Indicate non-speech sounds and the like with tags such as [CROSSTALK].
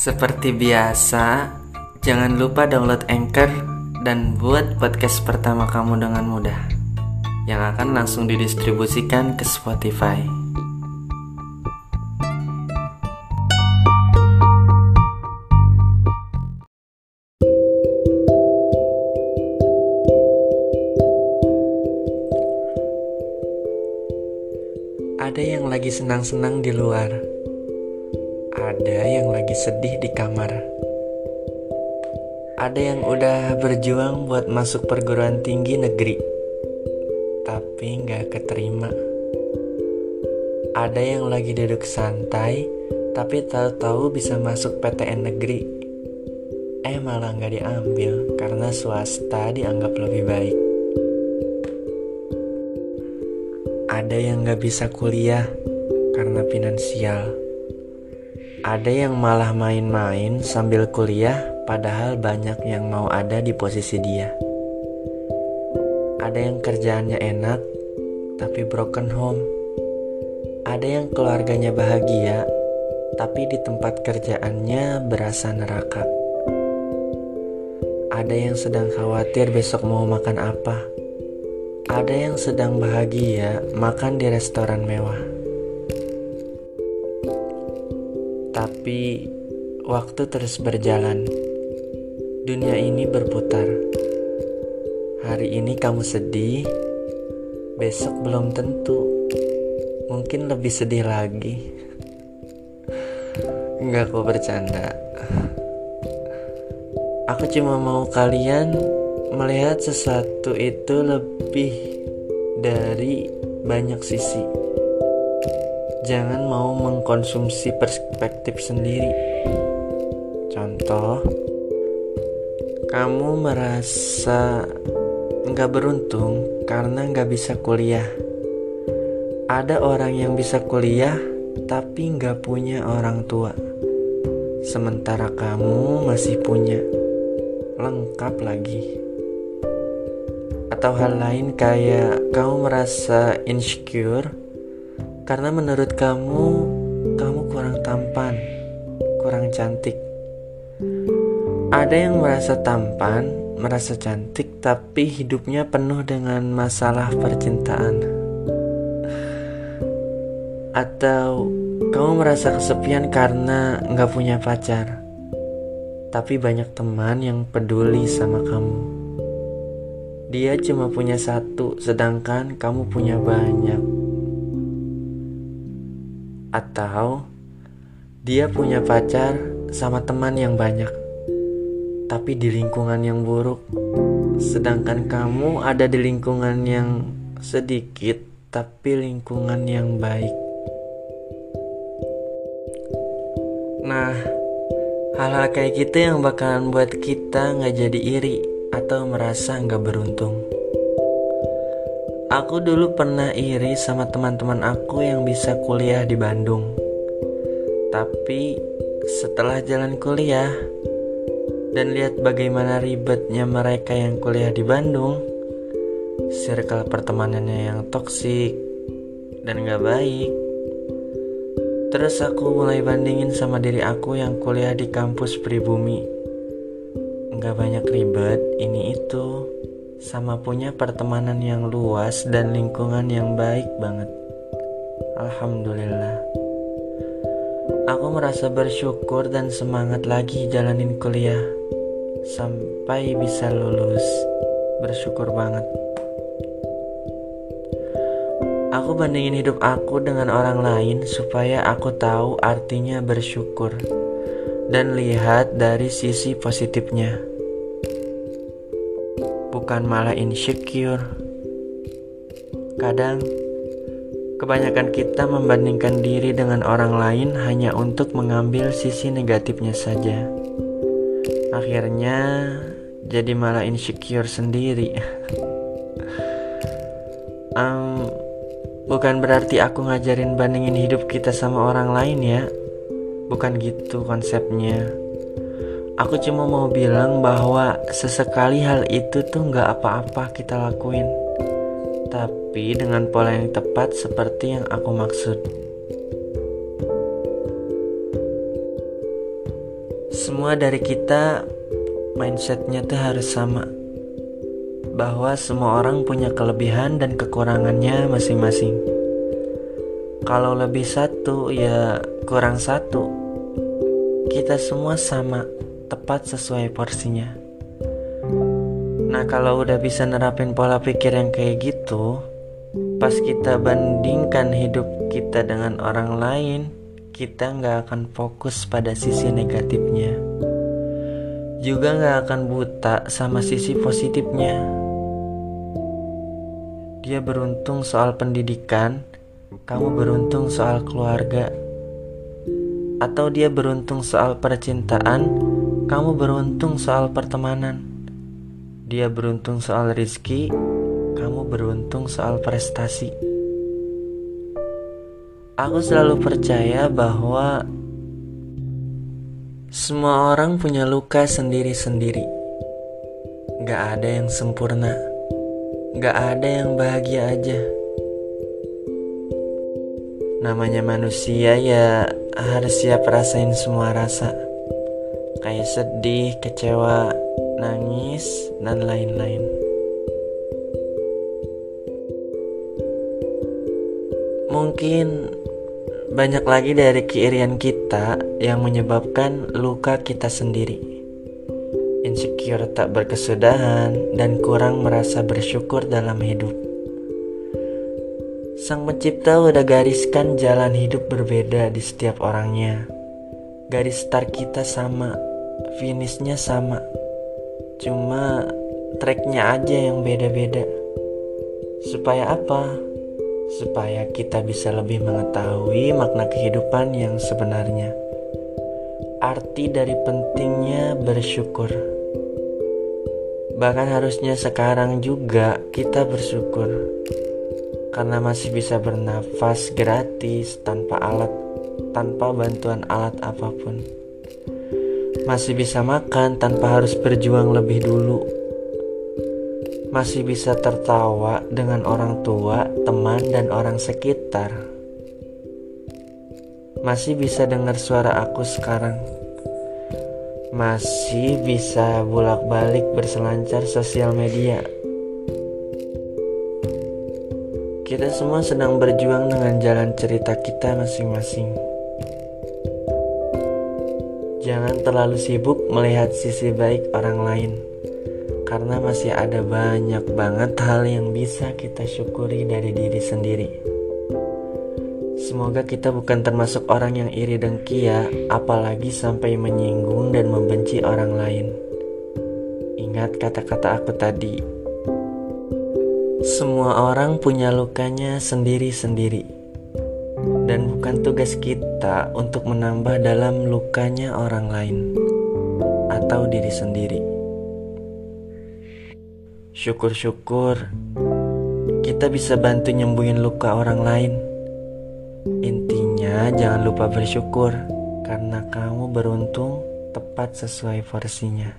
Seperti biasa, jangan lupa download Anchor dan buat podcast pertama kamu dengan mudah yang akan langsung didistribusikan ke Spotify. Ada yang lagi senang-senang di luar. Ada yang lagi sedih di kamar. Ada yang udah berjuang buat masuk perguruan tinggi negeri, tapi nggak keterima. Ada yang lagi duduk santai, tapi tahu-tahu bisa masuk PTN negeri. Eh malah nggak diambil karena swasta dianggap lebih baik. Ada yang gak bisa kuliah karena finansial. Ada yang malah main-main sambil kuliah, padahal banyak yang mau ada di posisi dia. Ada yang kerjaannya enak, tapi broken home. Ada yang keluarganya bahagia, tapi di tempat kerjaannya berasa neraka. Ada yang sedang khawatir besok mau makan apa ada yang sedang bahagia makan di restoran mewah. Tapi waktu terus berjalan. Dunia ini berputar. Hari ini kamu sedih, besok belum tentu. Mungkin lebih sedih lagi. Enggak kok bercanda. Aku cuma mau kalian melihat sesuatu itu lebih dari banyak sisi. Jangan mau mengkonsumsi perspektif sendiri. Contoh, kamu merasa nggak beruntung karena nggak bisa kuliah. Ada orang yang bisa kuliah tapi nggak punya orang tua. Sementara kamu masih punya lengkap lagi atau hal lain kayak kamu merasa insecure karena menurut kamu kamu kurang tampan, kurang cantik. Ada yang merasa tampan, merasa cantik, tapi hidupnya penuh dengan masalah percintaan. Atau kamu merasa kesepian karena nggak punya pacar, tapi banyak teman yang peduli sama kamu. Dia cuma punya satu, sedangkan kamu punya banyak. Atau dia punya pacar sama teman yang banyak, tapi di lingkungan yang buruk, sedangkan kamu ada di lingkungan yang sedikit, tapi lingkungan yang baik. Nah, hal-hal kayak gitu yang bakalan buat kita nggak jadi iri atau merasa nggak beruntung. Aku dulu pernah iri sama teman-teman aku yang bisa kuliah di Bandung. Tapi setelah jalan kuliah dan lihat bagaimana ribetnya mereka yang kuliah di Bandung, circle pertemanannya yang toksik dan gak baik. Terus aku mulai bandingin sama diri aku yang kuliah di kampus pribumi nggak banyak ribet ini itu sama punya pertemanan yang luas dan lingkungan yang baik banget. Alhamdulillah. Aku merasa bersyukur dan semangat lagi jalanin kuliah Sampai bisa lulus. Bersyukur banget. Aku bandingin hidup aku dengan orang lain supaya aku tahu artinya bersyukur dan lihat dari sisi positifnya bukan malah insecure. Kadang, kebanyakan kita membandingkan diri dengan orang lain hanya untuk mengambil sisi negatifnya saja. Akhirnya, jadi malah insecure sendiri. [LAUGHS] um, bukan berarti aku ngajarin bandingin hidup kita sama orang lain ya. Bukan gitu konsepnya. Aku cuma mau bilang bahwa sesekali hal itu tuh nggak apa-apa kita lakuin, tapi dengan pola yang tepat seperti yang aku maksud. semua dari kita mindsetnya tuh harus sama. Bahwa semua orang punya kelebihan dan kekurangannya masing-masing. Kalau lebih satu ya kurang satu. Kita semua sama tepat sesuai porsinya. Nah kalau udah bisa nerapin pola pikir yang kayak gitu pas kita bandingkan hidup kita dengan orang lain kita nggak akan fokus pada sisi negatifnya. Juga nggak akan buta sama sisi positifnya. Dia beruntung soal pendidikan kamu beruntung soal keluarga atau dia beruntung soal percintaan kamu beruntung soal pertemanan dia beruntung soal rizki kamu beruntung soal prestasi Aku selalu percaya bahwa semua orang punya luka sendiri-sendiri. Gak ada yang sempurna, gak ada yang bahagia aja. Namanya manusia ya harus siap rasain semua rasa. Kayak sedih, kecewa, nangis, dan lain-lain. Mungkin banyak lagi dari keirian kita yang menyebabkan luka kita sendiri. Insecure tak berkesudahan dan kurang merasa bersyukur dalam hidup. Sang pencipta udah gariskan jalan hidup berbeda di setiap orangnya. Garis start kita sama, finishnya sama. Cuma tracknya aja yang beda-beda. Supaya apa? supaya kita bisa lebih mengetahui makna kehidupan yang sebenarnya. Arti dari pentingnya bersyukur. Bahkan harusnya sekarang juga kita bersyukur karena masih bisa bernafas gratis tanpa alat, tanpa bantuan alat apa pun. Masih bisa makan tanpa harus berjuang lebih dulu masih bisa tertawa dengan orang tua, teman, dan orang sekitar. Masih bisa dengar suara aku sekarang. Masih bisa bolak-balik berselancar sosial media. Kita semua sedang berjuang dengan jalan cerita kita masing-masing. Jangan terlalu sibuk melihat sisi baik orang lain karena masih ada banyak banget hal yang bisa kita syukuri dari diri sendiri. Semoga kita bukan termasuk orang yang iri dengki ya, apalagi sampai menyinggung dan membenci orang lain. Ingat kata-kata aku tadi. Semua orang punya lukanya sendiri-sendiri. Dan bukan tugas kita untuk menambah dalam lukanya orang lain atau diri sendiri. Syukur-syukur kita bisa bantu nyembuhin luka orang lain. Intinya jangan lupa bersyukur karena kamu beruntung tepat sesuai porsinya.